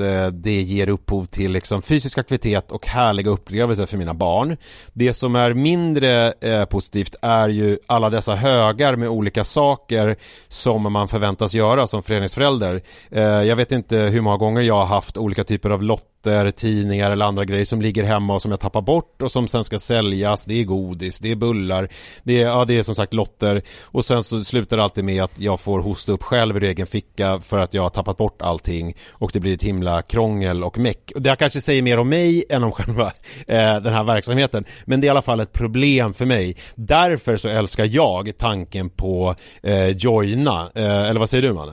eh, det ger upphov till liksom fysisk aktivitet och härliga upplevelser för mina barn. Det som är mindre eh, positivt är ju alla dessa högar med olika saker som man förväntas göra som föreningsförälder. Eh, jag vet inte hur många gånger jag har haft olika typer av lotter, tidningar eller andra grejer som ligger hemma och som jag tappar bort och som sen ska säljas. Det är godis, det är bullar, det är, ja, det är som sagt lotter och sen så slutar det alltid med att jag får hosta upp själv ur egen ficka för att jag har tappat bort allting och det blir ett himla krångel och meck. Det kanske säger mer om mig än om själva eh, den här verksamheten. Men det är i alla fall ett problem för mig. Därför så älskar jag tanken på eh, Joina. Eh, eller vad säger du Manne?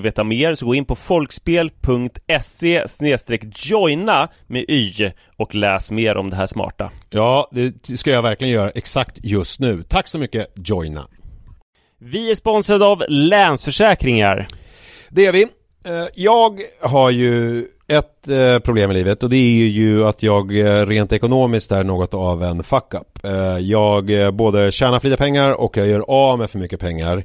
veta mer så gå in på folkspel.se joina med y och läs mer om det här smarta. Ja, det ska jag verkligen göra exakt just nu. Tack så mycket Joina. Vi är sponsrade av Länsförsäkringar. Det är vi. Eh, jag har ju ett eh, problem i livet och det är ju att jag eh, rent ekonomiskt är något av en fuck-up. Jag både tjänar för lite pengar och jag gör av med för mycket pengar.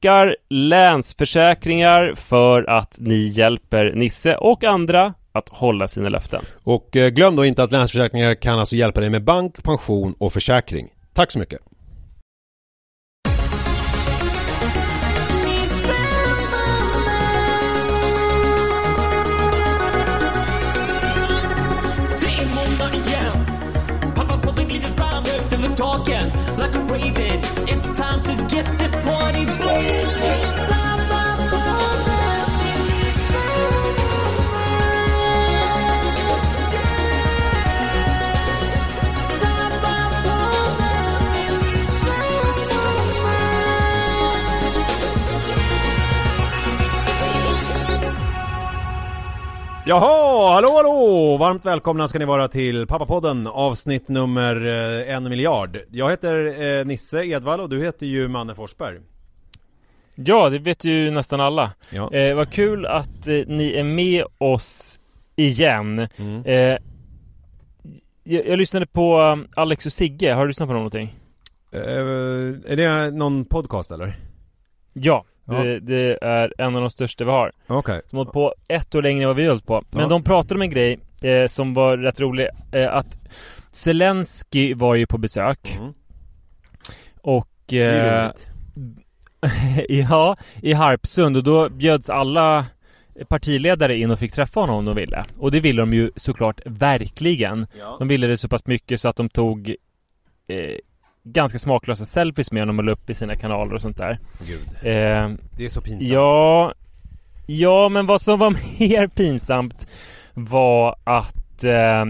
tackar Länsförsäkringar för att ni hjälper Nisse och andra att hålla sina löften. Och eh, glöm då inte att Länsförsäkringar kan alltså hjälpa dig med bank, pension och försäkring. Tack så mycket! Jaha, Ja, hallå hallå! Varmt välkomna ska ni vara till Pappapodden avsnitt nummer eh, en miljard. Jag heter eh, Nisse Edvall och du heter ju Manne Forsberg. Ja, det vet ju nästan alla. Ja. Eh, vad kul att eh, ni är med oss igen. Mm. Eh, jag, jag lyssnade på um, Alex och Sigge, har du lyssnat på någonting? Eh, är det någon podcast eller? Ja, Ja. Det, det är en av de största vi har. Okej. Som har hållit på ett år längre än vad vi har hållit på. Men Ja. de pratade om en grej eh, som var rätt rolig. Eh, att Zelensky var ju på besök Mm. och... Det är Eh, roligt. ja, i Harpsund och då bjöds alla partiledare in och fick träffa honom om de ville. Och det ville de ju såklart verkligen. Ja. De ville det så pass mycket så att de tog eh, ganska smaklösa selfies med honom och la upp i sina kanaler och sånt där. Gud. Eh, Det är så pinsamt. ja, ja, men vad som var mer pinsamt var att eh,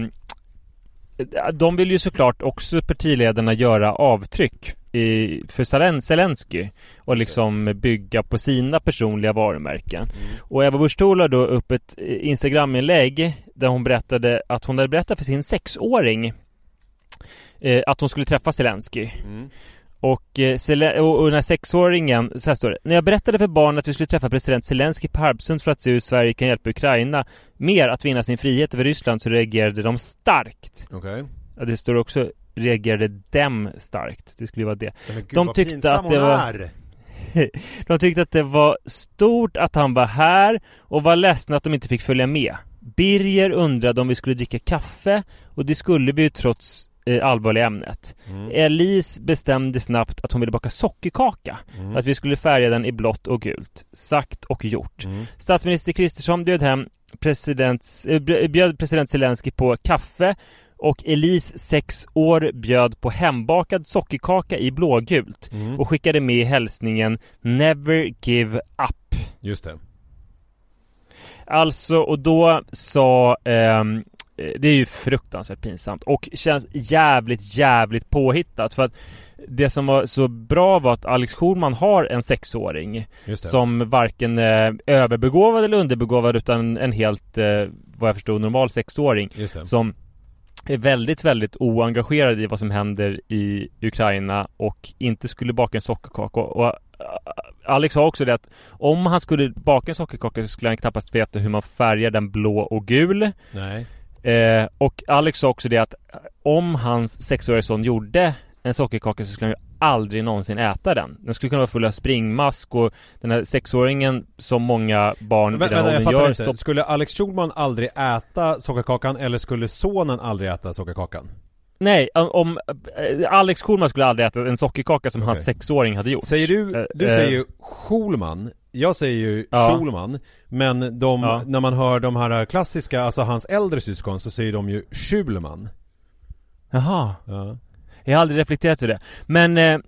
de vill ju såklart också partiledarna göra avtryck i, för Zelen- Zelensky och liksom bygga på sina personliga varumärken. Och Ebba Busch la då upp ett eh, Instagram-inlägg där hon berättade att hon hade berättat för sin sexåring eh, att hon skulle träffa Zelensky. Mm. Och, eh, och, och den här sexåringen, så här står det. När jag berättade för barnen att vi skulle träffa president Zelensky på Harpsund för att se hur Sverige kan hjälpa Ukraina mer att vinna sin frihet över Ryssland så reagerade de starkt. Okej. Ja, det står också reagerade dem starkt. Det skulle ju vara det. Men gud, De tyckte att det var-. De tyckte att det var stort att han var här och var ledsna att de inte fick följa med. Birger undrade om vi skulle dricka kaffe och det skulle vi ju trots eh, allvarliga ämnet. Mm. Elise bestämde snabbt att hon ville baka sockerkaka. Mm. Att vi skulle färga den i blått och gult. Sagt och gjort. Mm. Statsminister Kristersson bjöd hem presidents, eh, bj- bjöd president Zelensky på kaffe och Elise, sex år, bjöd på hembakad sockerkaka i blågult Mm. och skickade med hälsningen Never give up. Just det. Alltså, och då sa eh, det är ju fruktansvärt pinsamt och känns jävligt, jävligt påhittat för att det som var så bra var att Alex Schulman har en sexåring som varken är överbegåvad eller underbegåvad utan en helt, eh, vad jag förstod, normal sexåring som är väldigt, väldigt oengagerad i vad som händer i Ukraina och inte skulle baka en sockerkaka. Och Alex sa också det att om han skulle baka en sockerkaka så skulle han knappast veta hur man färgar den blå och gul. Nej. Eh, och Alex sa också det att om hans sexåriga son gjorde en sockerkaka så skulle han ju aldrig någonsin äta den. Den skulle kunna vara full av springmask och den här sexåringen som många barn Men, i den åldern gör inte. stopp... Skulle Alex Schulman aldrig äta sockerkakan eller skulle sonen aldrig äta sockerkakan? Nej, om, eh, Alex Schulman skulle aldrig äta en sockerkaka som hans Okej. sexåring hade gjort. Säger du, Eh, du eh, säger ju Schulman Jag säger ju Ja. Schulman Men de, Ja. när man hör de här klassiska, alltså hans äldre syskon så säger de ju Schulman Jaha. ja. Jag har aldrig reflekterat över det. Men eh,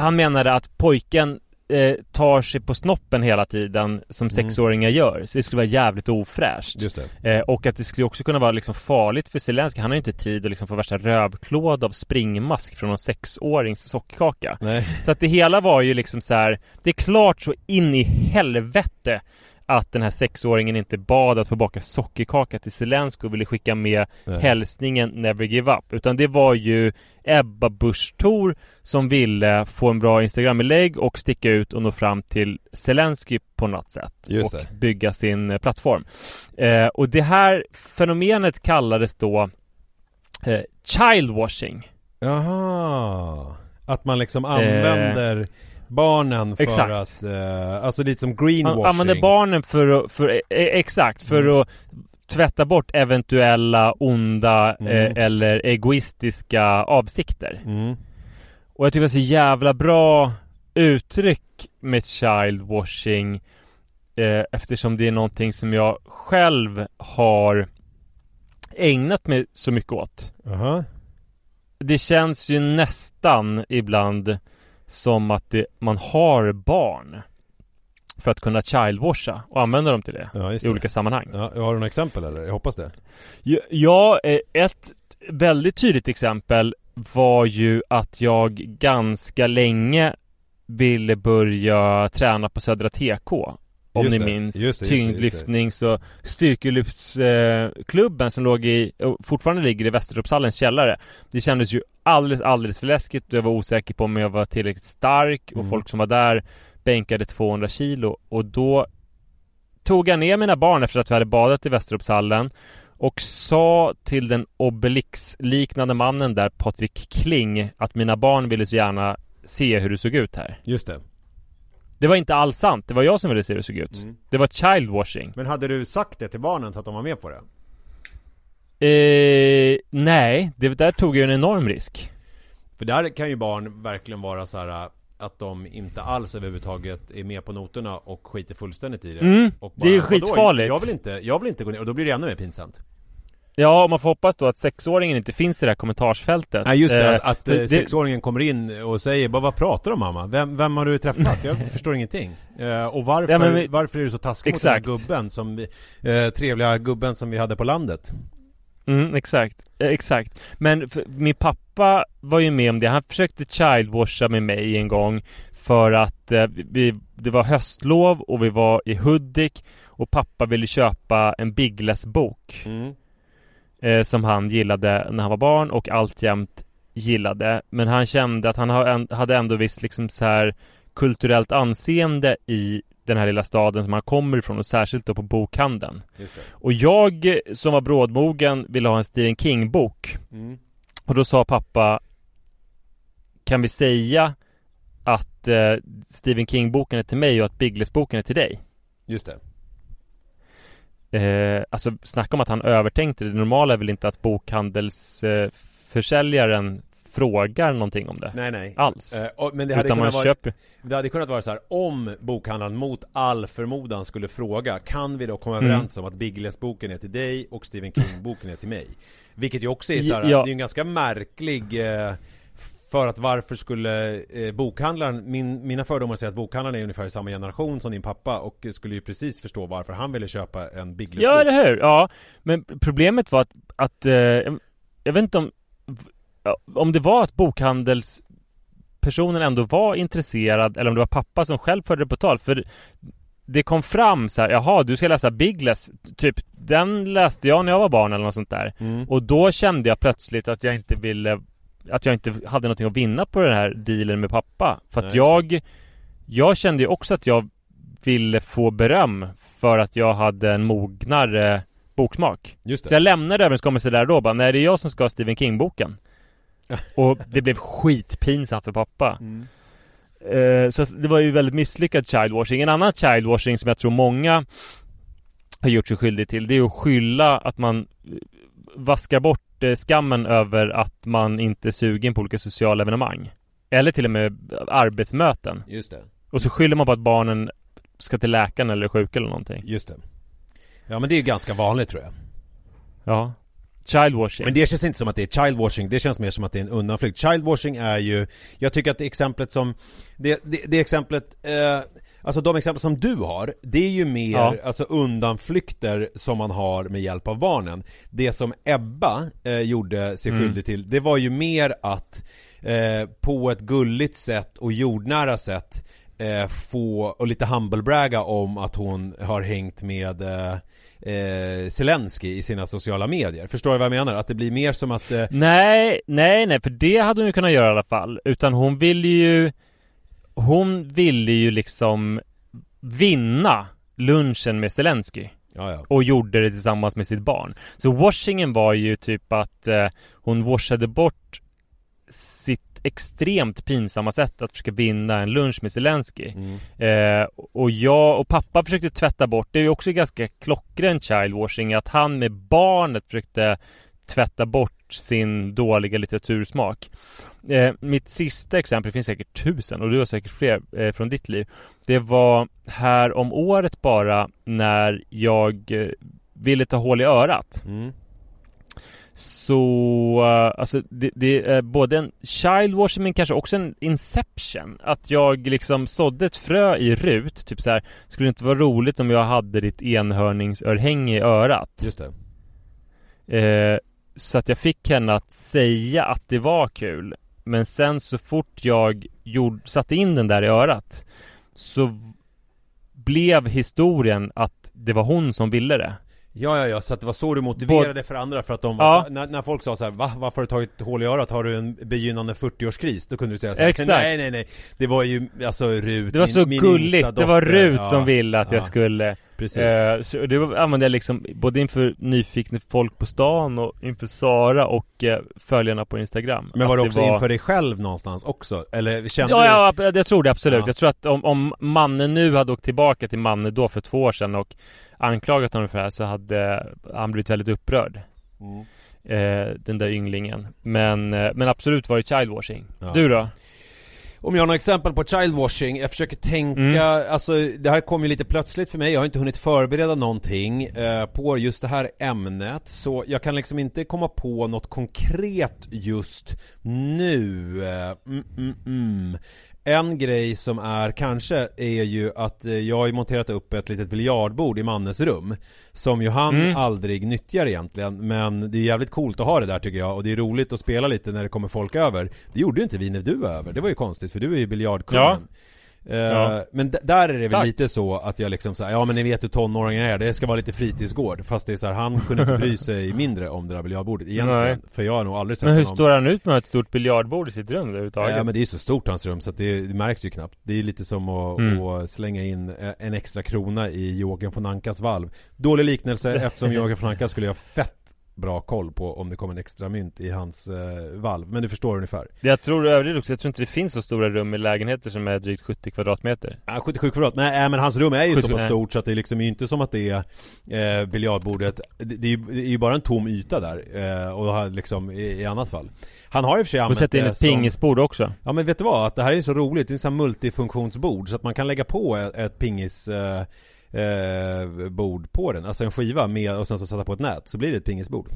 han menade att pojken eh, tar sig på snoppen hela tiden som sexåringar gör. Så det skulle vara jävligt ofräscht. Just det Eh, och att det skulle också kunna vara liksom farligt för Zelenskyj. Han har ju inte tid att liksom få värsta rövklåd av springmask från en sexårings sockerkaka. Nej Så att det hela var ju liksom så här. Det är klart så in i helvete att den här sexåringen inte bad att få baka sockerkaka till Zelenskyj och ville skicka med Nej. hälsningen Never Give Up. Utan det var ju Ebba Busch Thor som ville få en bra Instagram-inlägg och sticka ut och nå fram till Zelenskyj på något sätt. Just och det. bygga sin eh, plattform. Eh, och det här fenomenet kallades då eh, childwashing. Jaha Att man liksom använder barnen för exakt. att, eh, alltså lite som greenwashing använder barnen för att, för, eh, exakt, för Mm. att tvätta bort eventuella onda Mm. eh, eller egoistiska avsikter. mm. Och jag tycker det är så jävla bra uttryck med childwashing eh, eftersom det är någonting som jag själv har ägnat mig så mycket åt. Aha. Det känns ju nästan ibland som att det, man har barn för att kunna childwasha och använda dem till det Ja, just i det. olika sammanhang. Ja, har du några exempel eller? Jag hoppas det Ja, eh, ett väldigt tydligt exempel var ju att jag ganska länge ville börja träna på Södra TK Om Just ni det, minns just det, det, det. tyngdlyftnings och styrkelyftsklubben som låg i, och fortfarande ligger i Västertorpshallens källare. Det kändes ju alldeles, alldeles för läskigt och jag var osäker på om jag var tillräckligt stark och Mm. folk som var där bänkade 200 kilo och då tog jag ner mina barn efter att vi hade badat i Västertorpshallen och sa till den Obelix-liknande mannen där, Patrik Kling, att mina barn ville så gärna se hur det såg ut här. Just det. Det var inte alls sant, det var jag som ville se hur det såg ut. Mm. Det var childwashing. Men hade du sagt det till barnen så att de var med på det? Eh, nej, det där tog jag en enorm risk. För där kan ju barn verkligen vara så här att de inte alls överhuvudtaget är med på noterna och skiter fullständigt i det. Mm, och det är "Vadå? skitfarligt." Jag vill, inte, jag vill inte gå ner, och då blir det ännu mer pinsamt. Ja, och man får hoppas då att sexåringen inte finns i det här kommentarsfältet. Nej just det, Eh, att, att eh, sexåringen kommer in och säger bara, vad pratar du om mamma? Vem, vem har du träffat? Jag förstår ingenting. Eh, och varför, Ja, vi- varför är du så taskig mot den här gubben som eh, trevliga gubben som vi hade på landet? Mm, exakt, eh, exakt. Men min pappa var ju med om det. Han försökte childwasha med mig en gång för att eh, vi, det var höstlov och vi var i Hudik och pappa ville köpa en Biggles-bok Mm. eh, som han gillade när han var barn och alltjämt gillade. Men han kände att han hade ändå visst liksom så här kulturellt anseende i den här lilla staden som han kommer ifrån och särskilt då på bokhandeln. Och jag som var brådmogen ville ha en Stephen King-bok. Mm. Och då sa pappa Kan vi säga att eh, Stephen King-boken är till mig och att Biggles-boken är till dig? Just det. Eh, alltså snacka om att han övertänkte det. Det normala är väl inte att bokhandelsförsäljaren eh, frågar någonting om det. Nej nej. Alls. Eh, och, men det hade, Utan man vara, köper det hade kunnat vara så här om bokhandlaren mot all förmodan skulle fråga Kan vi då komma Mm. överens om att Biggles-boken är till dig och Stephen King-boken är till mig? Vilket ju också är så här, Ja. det är en ganska märklig eh, För att varför skulle eh, bokhandlaren, min, mina fördomar säger att bokhandlaren är ungefär i samma generation som din pappa och skulle ju precis förstå varför han ville köpa en Biggles-bok Ja, eller hur? Ja, men problemet var att, att eh, jag vet inte om om det var att bokhandelspersonen ändå var intresserad eller om det var pappa som själv förde det på tal. För det kom fram så här, jaha, du ska läsa Biggles, typ den läste jag när jag var barn eller något sånt där. mm. Och då kände jag plötsligt att jag inte ville Att jag inte hade någonting att vinna på den här dealen med pappa För att Nej, jag Jag kände ju också att jag Ville få beröm För att jag hade en mognare Boksmak Just det Så jag lämnade överenskommelsen där då bara Nej det är jag som ska ha Stephen King-boken Och det blev skitpinsamt för pappa Mm. Eh, Så det var ju väldigt misslyckad childwashing. En annan childwashing som jag tror många har gjort sig skyldig till, det är att skylla att man eh, vaskar bort eh, skammen över att man inte är sugen på olika sociala evenemang. Eller till och med arbetsmöten. Just det Och så skyller man på att barnen ska till läkaren eller är sjuka eller någonting. Just det Ja men det är ju ganska vanligt tror jag Ja. Childwashing. Men det känns inte som att det är childwashing, det känns mer som att det är en undanflykt. Childwashing är ju, jag tycker att det exemplet som, det, det, det exemplet, eh, alltså de exempel som du har, det är ju mer Ja. alltså undanflykter som man har med hjälp av barnen. Det som Ebba eh, gjorde sig Mm. skyldig till, det var ju mer att eh, på ett gulligt sätt och jordnära sätt eh, få, och lite humblebragga om att hon har hängt med eh, eh, Zelensky i sina sociala medier. Förstår du vad jag menar? Att det blir mer som att eh, Nej, nej, nej, för det hade hon ju kunnat göra i alla fall. Utan hon ville ju Hon ville ju liksom vinna lunchen med Zelensky Ja, ja. och gjorde det tillsammans med sitt barn. Så washingen var ju typ att eh, hon washade bort sitt extremt pinsamma sätt att försöka vinna en lunch med Zelensky. Mm. Eh, och jag och pappa försökte tvätta bort, det är ju också ganska klockren childwashing, att han med barnet försökte tvätta bort sin dåliga litteratursmak. Eh, mitt sista exempel, det finns säkert tusen och du har säkert fler eh, från ditt liv. Det var här om året bara när jag eh, ville ta hål i örat. Mm. Så, eh, alltså det, det är både en childwashing men kanske också en inception. Att jag liksom sådde ett frö i Rut, typ så här. Skulle det inte vara roligt om jag hade ditt enhörningsörhänge i örat? Just det. Eh, så att jag fick henne att säga att det var kul. Men sen så fort jag gjorde, satte in den där i örat så blev historien att det var hon som ville det. Ja, ja, ja, så att det var så du motiverade för andra för att de var Ja. så, när, när folk sa så här, Va? Varför har du tagit hål i örat? Har du en begynnande 40-årskris? Då kunde du säga så här, Exakt. Nej, nej, nej Det var ju, alltså Rut Det var min- så min gulligt, det var. Rut Ja, som ville att ja, jag skulle Precis eh, så Det var- använde jag liksom både inför nyfikna folk på stan och inför Sara och eh, följarna på Instagram Men var det också inför dig själv någonstans också? Eller kände Ja, ja, jag tror det absolut. Ja. Jag tror att om, om Manne nu hade åkt tillbaka till Manne då för två år sedan och anklagat honom för det här så hade han blivit väldigt upprörd. du? Mm. Eh, den där ynglingen. Men, eh, men absolut var det childwashing. Ja. Du då? Om jag har några exempel på childwashing, jag försöker tänka, Mm. alltså det här kom ju lite plötsligt för mig, jag har inte hunnit förbereda någonting eh, på just det här ämnet Så jag kan liksom inte komma på något konkret just nu eh, mm, mm, mm. En grej som är kanske är ju att eh, jag har ju monterat upp ett litet biljardbord i Mannes rum Som ju han Mm. aldrig nyttjar egentligen Men det är jävligt coolt att ha det där tycker jag och det är roligt att spela lite när det kommer folk över. Det gjorde ju inte vi när du var över, det var ju konstigt för du är ju biljardkungen Eh, Ja. Men d- där är det väl Tack. lite så att jag liksom säger ja men ni vet hur tonåringar är, det ska vara lite fritidsgård Fast det är så här, han kunde inte bry sig mindre om det där biljardbordet egentligen Nej. För jag har nog aldrig sett Men hur honom står han ut med ett stort biljardbord i sitt rum överhuvudtaget? Ja men det är ju så stort hans rum så att det, det märks ju knappt Det är lite som att, Mm. att slänga in eh, en extra krona i Joakim von Ankas valv Dålig liknelse eftersom Joakim von Anka skulle ha fett bra koll på om det kom en extra mynt i hans eh, valv Men du förstår ungefär Jag tror överdrivet också, jag tror inte det finns så stora rum i lägenheter som är drygt 70 kvadratmeter. Ja, 77 kvadrat, nej äh, men hans rum är ju så 77, pass nej. stort så att det är liksom inte som att det är eh, biljardbordet det, det, är ju, det är ju bara en tom yta där eh, och liksom i, i annat fall Han har i och för sig använt sätta in ett som- pingisbord också. Ja men vet du vad? Att det här är så roligt, det är en sån här multifunktionsbord så att man kan lägga på ett, ett pingis eh, eh, bord på den, alltså en skiva med och sen så sätta på ett nät så blir det ett pingisbord.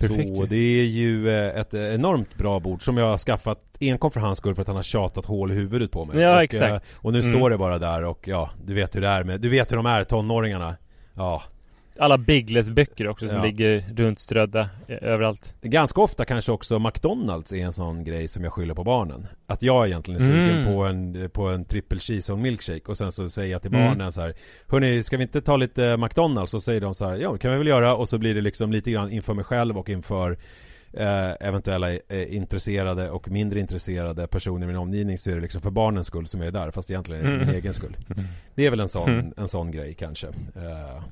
Perfekt Så det är ju eh, ett enormt bra bord som jag har skaffat enkom för hans skull för att han har tjatat hål i huvudet på mig. Ja, och, exakt. eh, Och nu Mm. står det bara där och ja, du vet hur det är med, du vet hur de är tonåringarna. Ja, Alla Biggles-böcker också som Ja. ligger runt strödda eh, överallt. Ganska ofta kanske också McDonalds är en sån grej som jag skyller på barnen Att jag egentligen är sugen Mm. på en, på en triple cheese och en milkshake och sen så säger jag till Mm. barnen så här Hörni, ska vi inte ta lite McDonalds? Så säger de så här, ja det kan vi väl göra och så blir det liksom lite grann inför mig själv och inför eh, eventuella eh, intresserade och mindre intresserade personer i min omgivning så är det liksom för barnens skull som jag är där fast egentligen är det för min Mm. egen skull. Det är väl en sån, Mm. en sån grej kanske. Eh,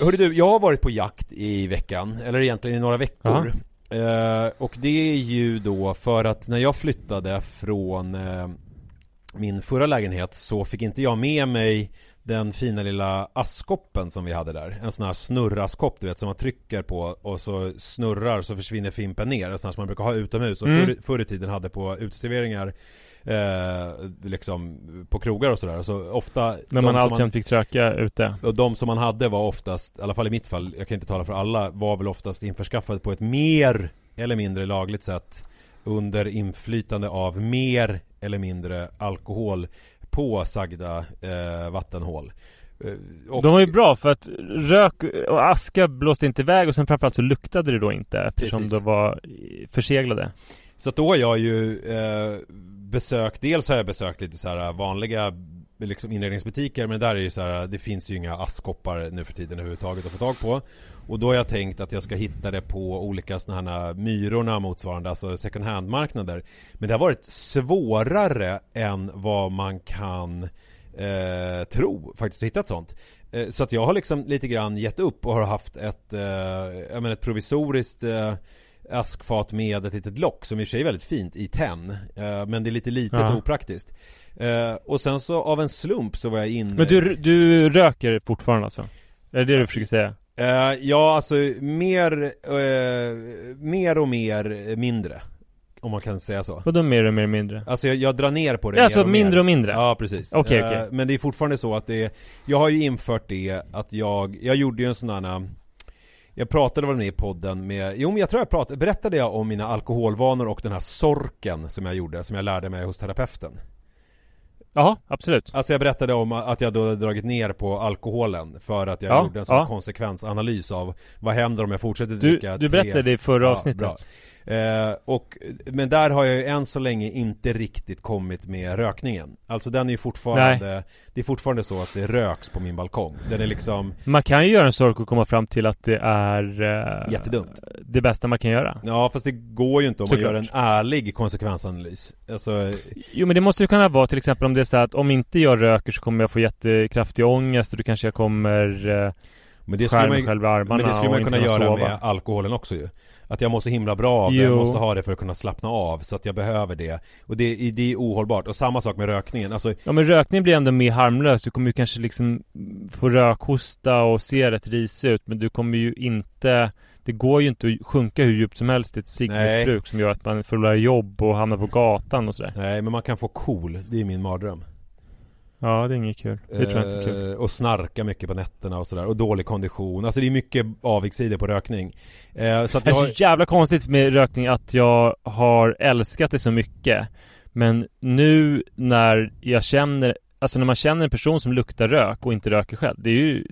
Hörru du, jag har varit på jakt i veckan, eller egentligen i några veckor. Eh, Och det är ju då för att när jag flyttade från eh, min förra lägenhet så fick inte jag med mig den fina lilla askkoppen som vi hade där En sån här snurraskopp du vet som man trycker på och så snurrar så försvinner fimpen ner En sån här som man brukar ha utomhus och Mm. förr, förr i tiden hade på uteserveringar eh, Liksom på krogar och sådär så ofta När man alltid fick tröka ute. och de som man hade var oftast, i alla fall i mitt fall, jag kan inte tala för alla, var väl oftast införskaffade på ett mer eller mindre lagligt sätt under inflytande av mer eller mindre alkohol på sagda eh, vattenhål. Eh, och- De var ju bra för att rök och aska blåste inte iväg och sen framförallt så luktade det då inte eftersom Precis. de var förseglade. Så att då har jag ju eh, besökt, dels har jag besökt lite så här vanliga liksom inredningsbutiker men där är ju så här, det finns ju inga askkoppar nu för tiden överhuvudtaget att få tag på. Och då har jag tänkt att jag ska hitta det på olika sådana här myrorna motsvarande, alltså second hand marknader. Men det har varit svårare än vad man kan eh, tro faktiskt att hitta ett sånt. Eh, så att jag har liksom lite grann gett upp och har haft ett, eh, jag menar ett provisoriskt eh, askfat med ett litet lock som i och för sig är väldigt fint i tenn. Eh, men det är lite litet Ja. och opraktiskt. Eh, och sen så av en slump så var jag inne Men du, du röker fortfarande alltså? Är det det du försöker säga? Eh, ja, alltså mer, eh, mer och mer eh, mindre. Om man kan säga så. Vadå mer och mer mindre? Alltså jag, jag drar ner på det Ja, mer alltså och mer. mindre och mindre? Ja, precis. Okej, Eh, okej. Men det är fortfarande så att det Jag har ju infört det att jag, jag gjorde ju en sån här jag pratade väl med i podden med, jo men jag tror jag pratade, berättade jag om mina alkoholvanor och den här sorken som jag gjorde, som jag lärde mig hos terapeuten? Ja, absolut. Alltså jag berättade om att jag då hade dragit ner på alkoholen för att jag Ja, gjorde en sån ja. konsekvensanalys av vad händer om jag fortsätter Du, dricka du tre- berättade det i förra Ja, avsnittet. bra. Eh, och, men där har jag ju än så länge inte riktigt kommit med rökningen. Alltså den är ju fortfarande, det är fortfarande så att det röks på min balkong. Den är liksom Man kan ju göra en sork och komma fram till att det är eh, Jättedumt. Det bästa man kan göra. Ja fast det går ju inte om Såklart. man gör en ärlig konsekvensanalys. Alltså, Jo men det måste ju kunna vara till exempel om det är så att om inte jag röker så kommer jag få jättekraftig ångest och då kanske jag kommer eh, men det skulle man, armarna men det skulle man kunna göra sova. med alkoholen också ju. Att jag mår så himla bra av det, jag måste ha det för att kunna slappna av så att jag behöver det. Och det, det är ohållbart. Och samma sak med rökningen. Alltså, Ja men rökning blir ändå mer harmlös. Du kommer ju kanske liksom få rökhosta och se rätt risig ut men du kommer ju inte Det går ju inte att sjunka hur djupt som helst i ett ciggmissbruk som gör att man förlorar jobb och hamnar på gatan och sådär. nej men man kan få cool, det är min mardröm. Ja det är inget kul. Det tror jag inte är kul. Eh, Och snarka mycket på nätterna och sådär. Och dålig kondition. Alltså det är mycket avigsidor på rökning. Eh, så Det är har... så jävla konstigt med rökning att jag har älskat det så mycket Men nu när jag känner Alltså när man känner en person som luktar rök och inte röker själv Det är ju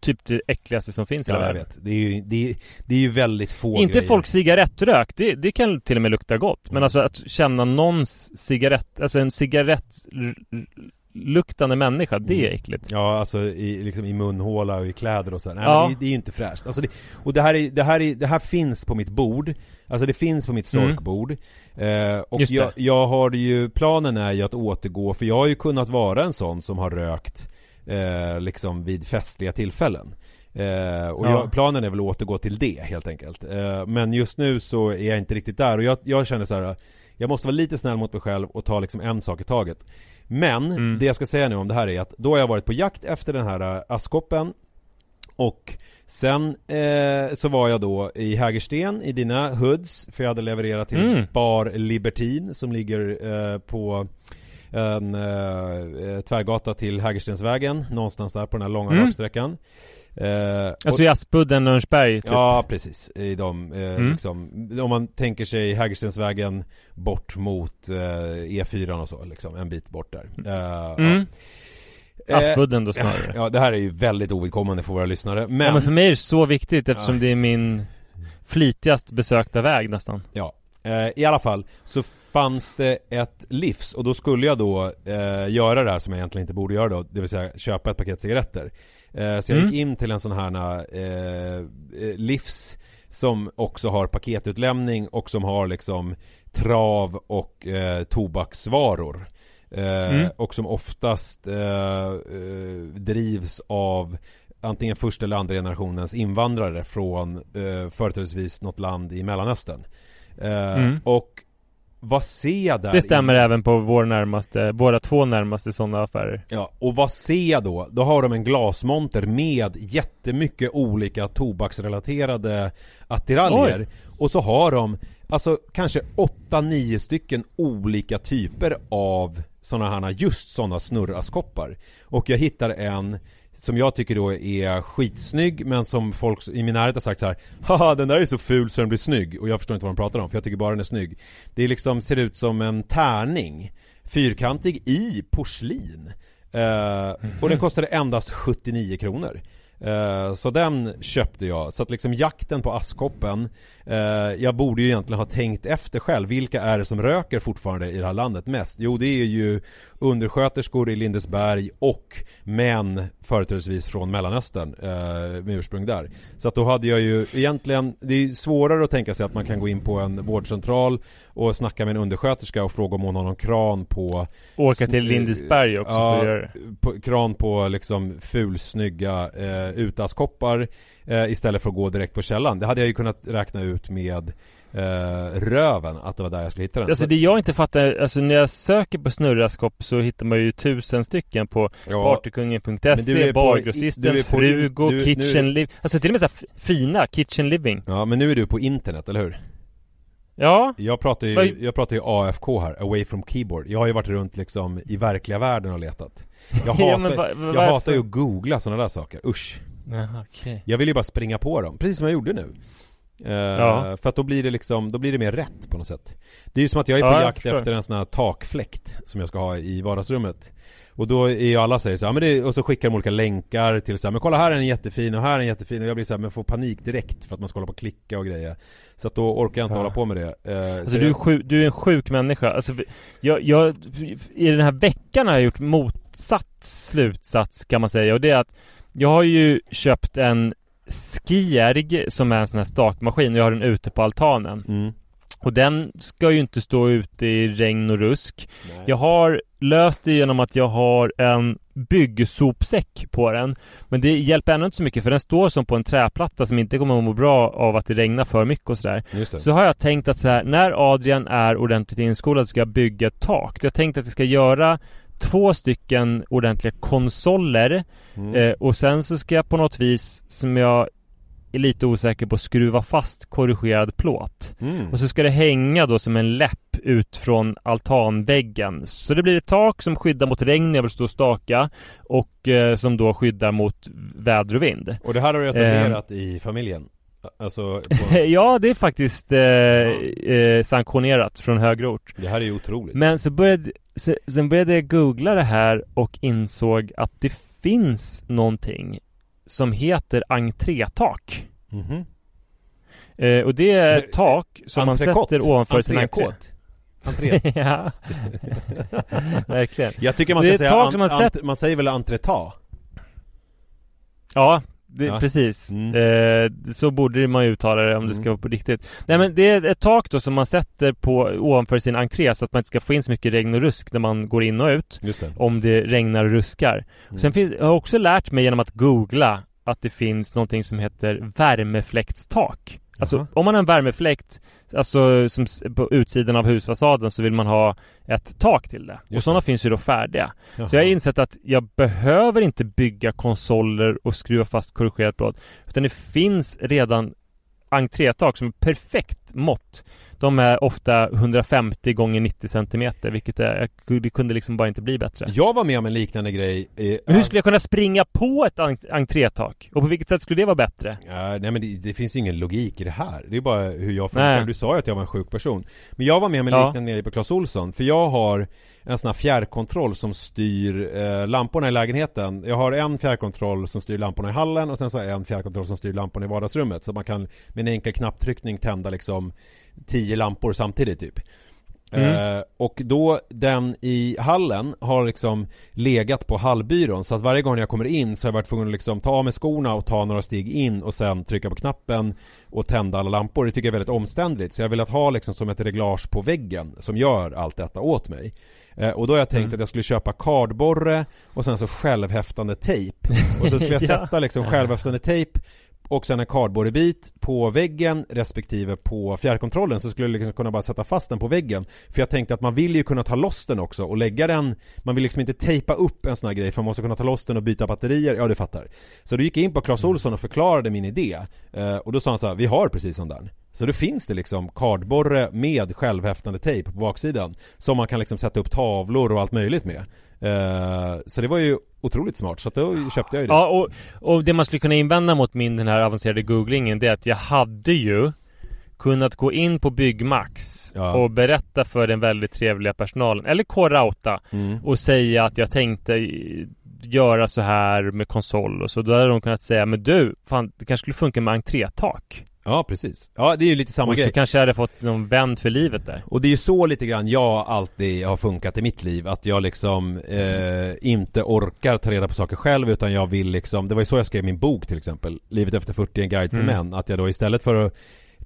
typ det äckligaste som finns i hela Ja, världen. Det är ju, det är, det är ju väldigt få Inte grejer. folk cigarettrök, det, det kan till och med lukta gott Men Mm. alltså att känna någons cigarett Alltså en cigarettluktande människa, det är Mm. äckligt Ja, alltså i, liksom i munhåla och i kläder och sådär. Nej, Ja. det, det är ju inte fräscht. Alltså det, och det här, är, det, här är, det här finns på mitt bord. Alltså det finns på mitt Mm. sorkbord. Eh, och jag, jag har ju, planen är ju att återgå, för jag har ju kunnat vara en sån som har rökt eh, liksom vid festliga tillfällen. Eh, och Ja. jag, planen är väl att återgå till det helt enkelt. Eh, men just nu så är jag inte riktigt där och jag, jag känner så här. Jag måste vara lite snäll mot mig själv och ta liksom en sak i taget. Men Mm. det jag ska säga nu om det här är att då har jag varit på jakt efter den här äh, askkoppen och sen eh, så var jag då i Hägersten i dina hoods för jag hade levererat till Mm. Bar Libertin som ligger eh, på en eh, tvärgata till Hägerstensvägen någonstans där på den här långa Mm. raksträckan. Eh, Alltså i Aspudden, Örnsberg typ Ja, precis. I de, eh, Mm. liksom, om man tänker sig Hägerstensvägen bort mot eh, E4 och så, liksom, en bit bort där. Eh, mm. ja. Eh, Aspudden då snarare Ja, det här är ju väldigt ovidkommande för våra lyssnare, men... Ja men för mig är det så viktigt eftersom Ja. det är min flitigast besökta väg nästan Ja, eh, i alla fall så fanns det ett livs och då skulle jag då eh, göra det här som jag egentligen inte borde göra då, det vill säga köpa ett paket cigaretter. Eh, så jag Mm. gick in till en sån här eh, eh, livs som också har paketutlämning och som har liksom trav och eh, tobaksvaror. Eh, Mm. Och som oftast eh, eh, drivs av antingen första eller andra generationens invandrare från eh, företrädesvis något land i Mellanöstern. Eh, Mm. Och vad ser jag där? Det stämmer i- även på vår närmaste, våra två närmaste sådana affärer Ja, och vad ser jag då? Då har de en glasmonter med jättemycket olika tobaksrelaterade attiraljer. Och så har de alltså kanske 8-9 stycken olika typer av sådana här, just sådana snurraskoppar. Och jag hittar en som jag tycker då är skitsnygg men som folk i min närhet har sagt så här Haha den där är så ful så den blir snygg. Och jag förstår inte vad de pratar om för jag tycker bara den är snygg. Det är liksom, ser ut som en tärning Fyrkantig i porslin. Eh, Och den kostade endast 79 kronor Eh, så den köpte jag, så att liksom jakten på askkoppen eh, Jag borde ju egentligen ha tänkt efter själv, vilka är det som röker fortfarande i det här landet mest? Jo det är ju undersköterskor i Lindesberg och män företrädesvis från Mellanöstern eh, med ursprung där. Så att då hade jag ju egentligen, det är svårare att tänka sig att man kan gå in på en vårdcentral och snacka med en undersköterska och fråga om hon har någon kran på Åka till Lindesberg också för att göra det på, kran på liksom fulsnygga eh, utaskoppar eh, istället för att gå direkt på källan. Det hade jag ju kunnat räkna ut med eh, röven, att det var där jag skulle hitta den. Alltså det jag inte fattar, alltså när jag söker på snurraskopp så hittar man ju tusen stycken på Ja, Partykungen.se, Bargrossisten, Frugo, du- nu- Kitchen Living Alltså till och med så fina Kitchen Living ja, men nu är du på internet, eller hur? Ja, Jag pratar ju, jag pratar ju AFK här, away from keyboard. Jag har ju varit runt liksom i verkliga världen och letat. Jag hatar, Ja, men va- va- jag hatar ju att googla sådana där saker, usch. Jaha, okej Jag vill ju bara springa på dem, precis som jag gjorde nu. Eh, Ja. För att då blir det liksom, då blir det mer rätt på något sätt. Det är ju som att jag är på Ja, jakt efter en sån här takfläkt som jag ska ha i vardagsrummet. Och då är ju alla säger så här, men det, och så skickar de olika länkar till så här, men kolla här är en jättefin och här är en jättefin och jag blir så här, men får panik direkt för att man ska hålla på och klicka och grejer. Så att då orkar jag inte Ja. hålla på med det. Eh, Alltså så du är, sjuk, du är en sjuk människa. Alltså, jag, jag, I den här veckan har jag gjort motsatt slutsats kan man säga. Och det är att jag har ju köpt en Skierg som är en sån här stakmaskin och jag har den ute på altanen. Mm. Och den ska ju inte stå ute i regn och rusk. Nej. Jag har löst det genom att jag har en byggsopsäck på den. Men det hjälper ändå inte så mycket för den står som på en träplatta som inte kommer att må bra av att det regnar för mycket och sådär. Så har jag tänkt att så här, när Adrian är ordentligt inskolad ska jag bygga ett tak. Jag tänkte att jag ska göra två stycken ordentliga konsoler Mm. eh, och sen så ska jag på något vis som jag är lite osäker på skruva fast korrigerad plåt. Mm. Och så ska det hänga då som en läpp ut från altanväggen. Så det blir ett tak som skyddar mot regn när jag vill stå och staka och eh, som då skyddar mot väder och vind. Och det här har du etablerat i familjen? Alltså, på, ja, det är faktiskt eh, eh, sanktionerat från högre ort. det här är ju otroligt. Men så började, så, sen började jag googla det här och insåg att det finns någonting som heter entrétak. Mhm. Eh, och det är ett tak som man Entrecote? sätter ovanför sin entré. Ja, verkligen. Jag tycker man ska säga, som man ant- man säger väl entretag? Ja, det, Ja. precis. Mm. Eh, så borde man ju uttala det om det Mm. ska vara på riktigt. Nej men det är ett tak då som man sätter på ovanför sin entré så att man inte ska få in så mycket regn och rusk när man går in och ut. Det. Om det regnar och ruskar. Mm. Sen finns, jag har också lärt mig genom att googla att det finns någonting som heter värmefläktstak. Alltså Jaha. om man har en värmefläkt Alltså som på utsidan av husfasaden så vill man ha ett tak till det. och Just sådana det. finns ju då färdiga. Jaha. Så jag har insett att jag behöver inte bygga konsoler och skruva fast korrigerat plåt. Utan det finns redan entrétak som är perfekt mått. De är ofta 150 gånger 90 cm vilket är, det kunde liksom bara inte bli bättre. Jag var med om en liknande grej eh, Men hur skulle jag kunna springa på ett en- entrétak? Och på vilket sätt skulle det vara bättre? Ja, nej men det, det finns ju ingen logik i det här. Det är bara hur jag funkar. Du sa ju att jag var en sjuk person. Men jag var med om en Ja. liknande nere på Clas Ohlson. För jag har en sån här fjärrkontroll som styr eh, lamporna i lägenheten. Jag har en fjärrkontroll som styr lamporna i hallen och sen så har jag en fjärrkontroll som styr lamporna i vardagsrummet. Så man kan med en enkel knapptryckning tända liksom tio lampor samtidigt typ. Mm. Eh, och då den i hallen har liksom legat på hallbyrån så att varje gång jag kommer in så har jag varit tvungen att liksom ta av mig skorna och ta några steg in och sen trycka på knappen och tända alla lampor. Det tycker jag är väldigt omständligt så jag vill att ha liksom som ett reglage på väggen som gör allt detta åt mig. Eh, och då har jag tänkt Mm. att jag skulle köpa kardborre och sen så självhäftande tejp. Och så skulle jag Ja. sätta liksom självhäftande tejp och sen en kardborrebit på väggen respektive på fjärrkontrollen så skulle jag liksom kunna bara sätta fast den på väggen. För jag tänkte att man vill ju kunna ta loss den också och lägga den, man vill liksom inte tejpa upp en sån här grej för man måste kunna ta loss den och byta batterier, ja du fattar. Så då gick jag in på Clas Ohlson och förklarade min idé eh, och då sa han så här, vi har precis sån där. Så då finns det liksom kardborre med självhäftande tejp på baksidan som man kan liksom sätta upp tavlor och allt möjligt med. Eh, så det var ju otroligt smart så då köpte jag ju det. Ja, och, och det man skulle kunna invända mot min den här avancerade googlingen det är att jag hade ju kunnat gå in på Byggmax Ja. och berätta för den väldigt trevliga personalen, eller K-Rauta Mm. och säga att jag tänkte göra så här med konsol och så. Då hade de kunnat säga, men du, fan, det kanske skulle funka med entrétak. Ja precis. Ja det är ju lite samma och grej. så kanske jag hade fått någon vän för livet där. Och det är ju så lite grann jag alltid har funkat i mitt liv Att jag liksom eh, inte orkar ta reda på saker själv utan jag vill liksom Det var ju så jag skrev min bok till exempel Livet efter 40 en guide för Mm. män Att jag då istället för att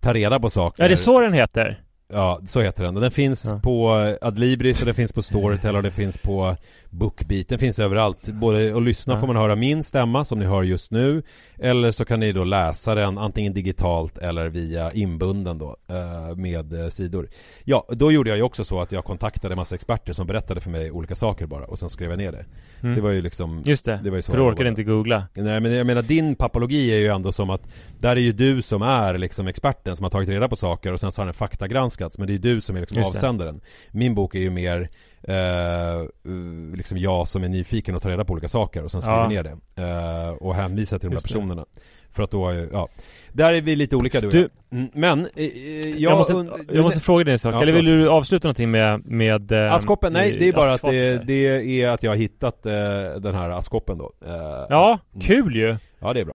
ta reda på saker Ja, det är så den heter. Ja, så heter den. Den finns Ja. på Adlibris och den finns på Storytel och det finns på Bookbeat. Den finns överallt. Både att lyssna Ja. får man höra min stämma som ni hör just nu. Eller så kan ni då läsa den antingen digitalt eller via inbunden då eh, med eh, sidor. Ja, då gjorde jag ju också så att jag kontaktade en massa experter som berättade för mig olika saker bara och sen skrev jag ner det. Mm. Det var ju liksom Just det, det var ju så för du orkade inte googla. Nej men jag menar din papologi är ju ändå som att Där är ju du som är liksom experten som har tagit reda på saker och sen så har den faktagranskats Men det är du som är liksom avsändaren. Min bok är ju mer eh, liksom jag som är nyfiken och tar reda på olika saker och sen skriver Ja. ner det eh, Och hänvisar till de där personerna. För att då, ja. Där är vi lite olika du och Du- jag. Mm, Men, eh, eh, jag, Jag, måste, und- jag måste fråga dig en sak, Ja, eller vill du avsluta någonting med, med eh, Askkoppen, nej det är bara att det, det är att jag har hittat eh, den här askkoppen då. Eh, Ja, Mm. kul ju! Ja det är bra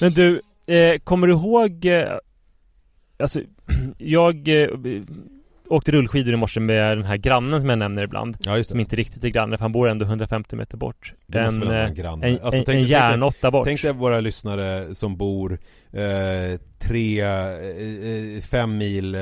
Men du, eh, kommer du ihåg eh, Alltså, jag eh, åkte rullskidor i morse med den här grannen som jag nämner ibland Ja just Som inte riktigt är granne, för han bor ändå 150 meter bort. Det måste En, väl en eh, granne. en, Alltså, en, tänk- en järnåtta bort. Tänk dig våra lyssnare som bor eh, tre, eh, eh, fem mil eh,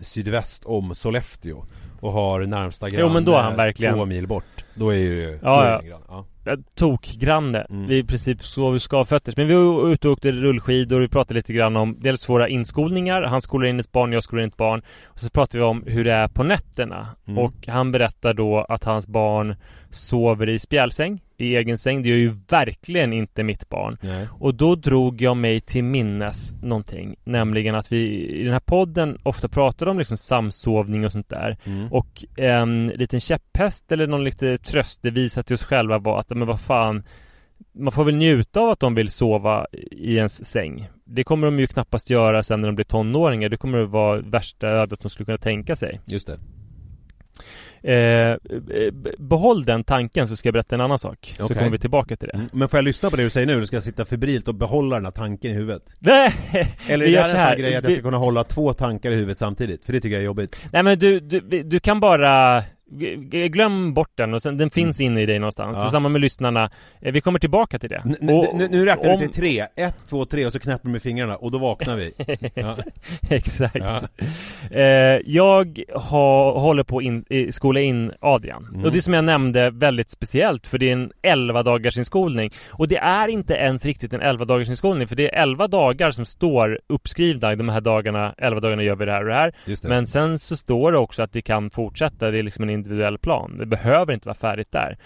sydväst om Sollefteå och har närmsta granne Jo, men då är han verkligen- två mil bort. Då är ju... Ja, är ja. det ja. Ja, Tokgranne. Mm. Vi är i princip så vi ska fötters. Men vi var ute och åkte rullskidor. Vi pratade lite grann om dels våra inskolningar. Han skolar in ett barn, jag skolar in ett barn. Och så pratade vi om hur det är på nätterna. Mm. Och han berättar då att hans barn sover i spjälsäng, i egen säng. Det gör ju verkligen inte mitt barn. Nej. Och då drog jag mig till minnes någonting. Nämligen att vi i den här podden ofta pratar om liksom samsovning och sånt där. Mm. Och en liten käpphäst eller någon lite tröstevisa till oss själva var att, men vad fan Man får väl njuta av att de vill sova i ens säng Det kommer de ju knappast göra sen när de blir tonåringar Det kommer att vara värsta ödet de skulle kunna tänka sig Just det. Eh, eh, Behåll den tanken så ska jag berätta en annan sak Så Okej. kommer vi tillbaka till det Mm. Men får jag lyssna på det du säger nu? Eller ska sitta febrilt och behålla den här tanken i huvudet? Nej! Eller är det här en så här grej att jag ska kunna hålla två tankar i huvudet samtidigt? För det tycker jag är jobbigt. Nej men du, du, du kan bara Glöm bort den och sen, den finns inne i dig någonstans. Ja. Och samma med lyssnarna. Eh, Vi kommer tillbaka till det. N- Och- nu, nu räknar om- vi till tre. Ett, två, tre och så knäpper du med fingrarna och då vaknar vi. Ja. Exakt. Ja. Eh, jag ha, håller på att in, skola in Adrian. Mm. Och det som jag nämnde väldigt speciellt för det är en 11 dagars inskolning. Och det är inte ens riktigt en 11 dagars inskolning för det är 11 dagar som står uppskrivna. De här dagarna, 11 dagarna gör vi det här och det här. Det. Men sen så står det också att det kan fortsätta. Det är liksom en individuell plan. Det behöver inte vara färdigt där.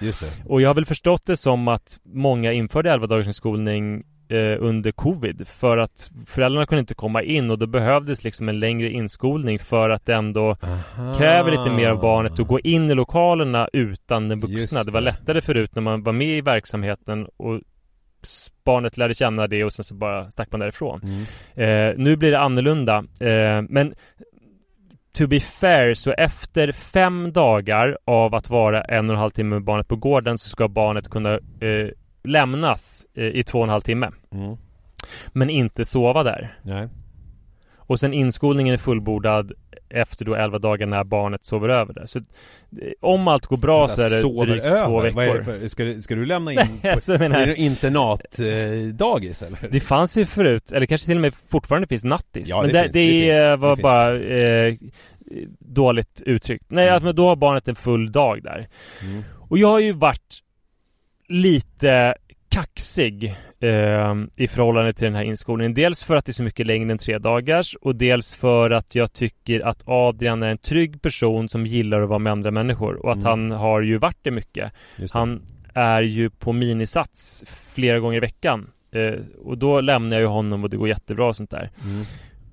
Och jag har väl förstått det som att många införde 11 dagars inskolning eh, under covid för att föräldrarna kunde inte komma in och då behövdes liksom en längre inskolning för att det ändå Aha. kräver lite mer av barnet att gå in i lokalerna utan den vuxna. Det var det. lättare förut när man var med i verksamheten och barnet lärde känna det och sen så bara stack man därifrån. Mm. Eh, nu blir det annorlunda. Eh, men to be fair så efter fem dagar av att vara en och en halv timme med barnet på gården så ska barnet kunna eh, lämnas eh, i två och en halv timme. Mm. Men inte sova där. Nej. Och sen inskolningen är fullbordad efter då 11 dagar när barnet sover över där. Så eh, om allt går bra så är det Sover drygt över? två veckor. Vad är det för, ska, du- ska du lämna in Nej, på, alltså, menar- är det internatdagis eller? Det fanns ju förut, eller kanske till och med fortfarande finns nattis. Ja, men det det, finns, det, det finns, det var finns. bara eh, dåligt uttryckt. Nej, Mm. att, då har barnet en full dag där. Mm. Och jag har ju varit lite kaxig eh, i förhållande till den här inskolningen. Dels för att det är så mycket längre än tre dagars och dels för att jag tycker att Adrian är en trygg person som gillar att vara med andra människor och att Mm. han har ju varit det mycket. Det. Han är ju på minisats flera gånger i veckan. Eh, och då lämnar jag ju honom och det går jättebra och sånt där. Mm.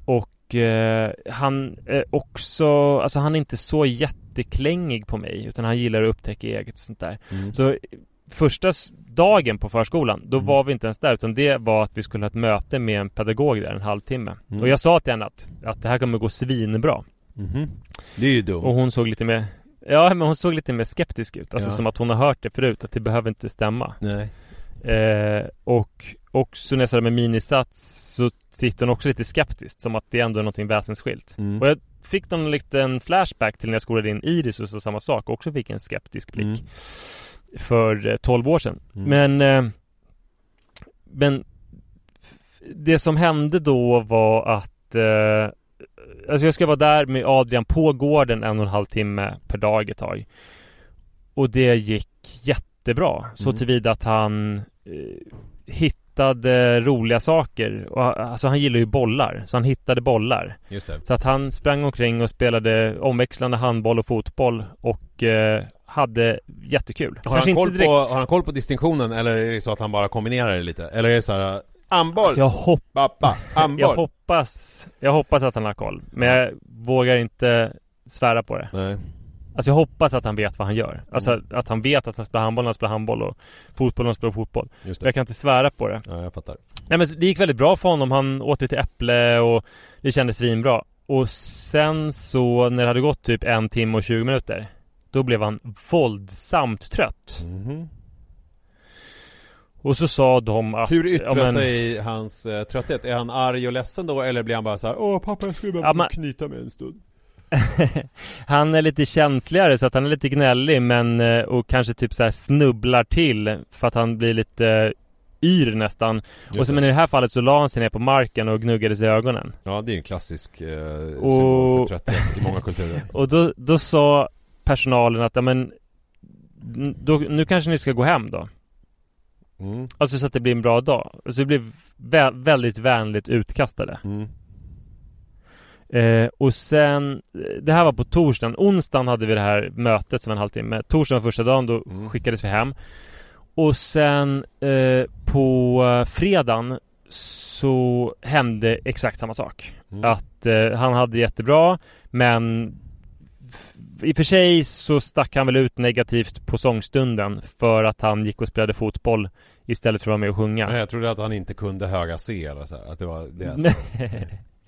Och eh, han är också, alltså han är inte så jätteklängig på mig utan han gillar att upptäcka eget och sånt där. Mm. Så första dagen på förskolan, då Mm. var vi inte ens där utan det var att vi skulle ha ett möte med en pedagog där en halvtimme. Mm. Och jag sa till henne att, att det här kommer gå svinbra. Mhm. Det är ju dumt. Och hon såg lite mer Ja men hon såg lite mer skeptisk ut, alltså Ja. som att hon har hört det förut, att det behöver inte stämma. Nej. Eh, och också när jag sa det med minisats så tittade hon också lite skeptiskt som att det ändå är någonting väsensskilt. Mm. Och jag fick någon liten flashback till när jag skolade in Iris och så samma sak, också fick en skeptisk blick. För eh, 12 år sedan. Mm. Men eh, Men Det som hände då var att eh, Alltså jag ska vara där med Adrian på gården en och en halv timme per dag ett tag. Och det gick jättebra. Så Mm. tillvida att han eh, hittade roliga saker. Och, alltså han gillar ju bollar. Så han hittade bollar. Så att han sprang omkring och spelade omväxlande handboll och fotboll och eh, hade jättekul. Har han, koll på, har han koll på distinktionen eller är det så att han bara kombinerar det lite? Eller är det så här Amboll! Alltså jag, hopp, Pappa! Jag hoppas Jag hoppas att han har koll. Men jag vågar inte svära på det. Nej. Alltså jag hoppas att han vet vad han gör. Alltså Mm. att han vet att han spelar handboll när han spelar handboll och fotboll när han spelar fotboll. Just Men det. jag kan inte svära på det. Ja, jag fattar. Nej men det gick väldigt bra för honom. Han åt lite äpple och det kändes svinbra. Och sen så när det hade gått typ en timme och 20 minuter Då blev han våldsamt trött. Mhm. Och så sa de att Hur yttrar ja, men- sig hans eh, trötthet? Är han arg och ledsen då eller blir han bara så här Åh pappa jag skulle bara Ja, men- knyta mig en stund? Han är lite känsligare så att han är lite gnällig men eh, och kanske typ så här snubblar till för att han blir lite yr nästan. Just och så, men i det här fallet så la han sig ner på marken och gnuggade sig i ögonen. Ja det är en klassisk eh, symbol Och- för trötthet i många kulturer. Och då, då sa personalen att ja, men då, nu kanske ni ska gå hem då. Mm. Alltså så att det blir en bra dag. Så vi blev vä- väldigt vänligt utkastade. Mm. Eh, och sen, det här var på torsdagen. Onsdagen hade vi det här mötet som var en halvtimme. Torsdagen var första dagen, då Mm. skickades vi hem. Och sen eh, på fredagen så hände exakt samma sak. Mm. Att eh, han hade jättebra, men i och för sig så stack han väl ut negativt på sångstunden för att han gick och spelade fotboll istället för att vara med och sjunga. Nej, jag trodde att han inte kunde höga C eller så här, att det var det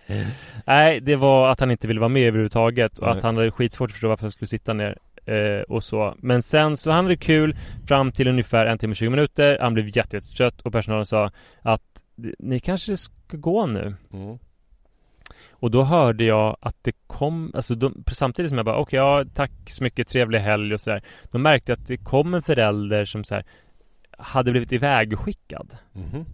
Nej. Det var att han inte ville vara med överhuvudtaget och Nej. att han hade skitsvårt att förstå varför han skulle sitta ner eh, och så. Men sen så han hade kul fram till ungefär en timme och 20 minuter. Han blev jätte, jättetrött och personalen sa att ni kanske ska gå nu. mm. Och då hörde jag att det kom, alltså de, samtidigt som jag bara okej, ja tack så mycket, trevlig helg och sådär. Då märkte jag att det kom en förälder som så här hade blivit ivägskickad Mhm.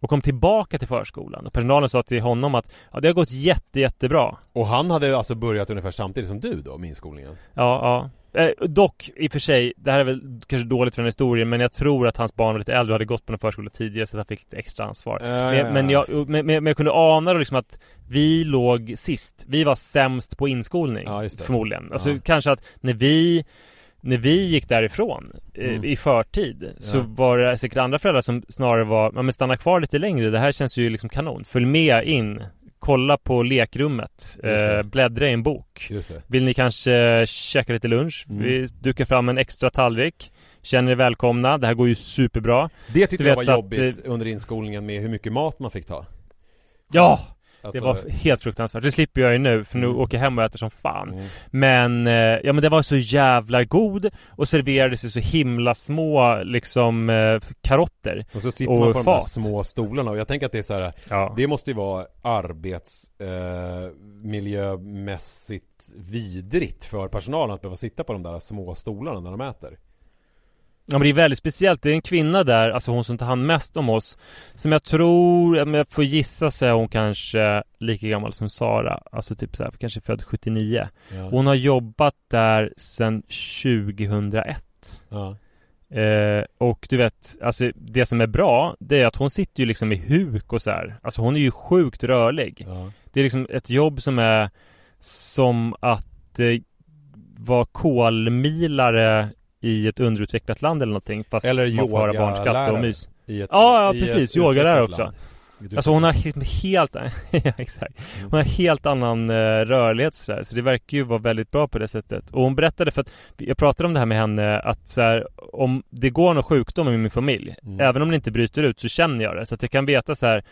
och kom tillbaka till förskolan. Och personalen sa till honom att ja, det har gått jätte, jättebra. Och han hade alltså börjat ungefär samtidigt som du då, med inskolningen? Ja, ja. Eh, dock, i och för sig, det här är väl kanske dåligt för den historien, men jag tror att hans barn var lite äldre och hade gått på en förskola tidigare så att han fick lite extra ansvar. Ja, men, ja, ja. men, jag, men, men jag kunde ana då liksom att vi låg sist. Vi var sämst på inskolning. Ja. Förmodligen. Alltså Ja. kanske att när vi när vi gick därifrån eh, Mm. i förtid så Ja. var det säkert andra föräldrar som snarare var, ja men stanna kvar lite längre, det här känns ju liksom kanon. Följ med in, kolla på lekrummet, eh, bläddra i en bok. Vill ni kanske käka lite lunch? Mm. Vi dukar fram en extra tallrik. Känner er välkomna. Det här går ju superbra. Det tyckte jag var så att, jobbigt under inskolningen med hur mycket mat man fick ta. Ja! Alltså, Det var helt fruktansvärt. Det slipper jag ju nu för nu Mm. åker jag hem och äter som fan. Mm. Men, eh, ja men det var så jävla god och serverades i så himla små liksom eh, karotter. Och så sitter Och man på de där fat. små stolarna och jag tänker att det är så här, Ja. Det måste ju vara arbetsmiljömässigt eh, vidrigt för personalen att behöva sitta på de där små stolarna när de äter. Ja men det är väldigt speciellt. Det är en kvinna där, alltså hon som tar hand mest om oss. Som jag tror, om jag får gissa så är hon kanske lika gammal som Sara. Alltså typ så här, kanske född 79. Ja. Hon har jobbat där sedan 2001. Ja. Eh, och du vet, alltså det som är bra, det är att hon sitter ju liksom i huk och så här. Alltså hon är ju sjukt rörlig. Ja. Det är liksom ett jobb som är som att eh, vara kolmilare i ett underutvecklat land eller någonting. Fast Eller man får höra barnskratt och yogalärare mys. i ett, Ja, ja i precis. Yogalärare också. land. Alltså hon har he- helt, ja, exakt. Mm. Hon har helt annan eh, rörlighet sådär, så det verkar ju vara väldigt bra på det sättet. Och hon berättade för att, jag pratade om det här med henne, att så här, om det går någon sjukdom i min familj, Mm. även om det inte bryter ut så känner jag det. Så att jag kan veta så här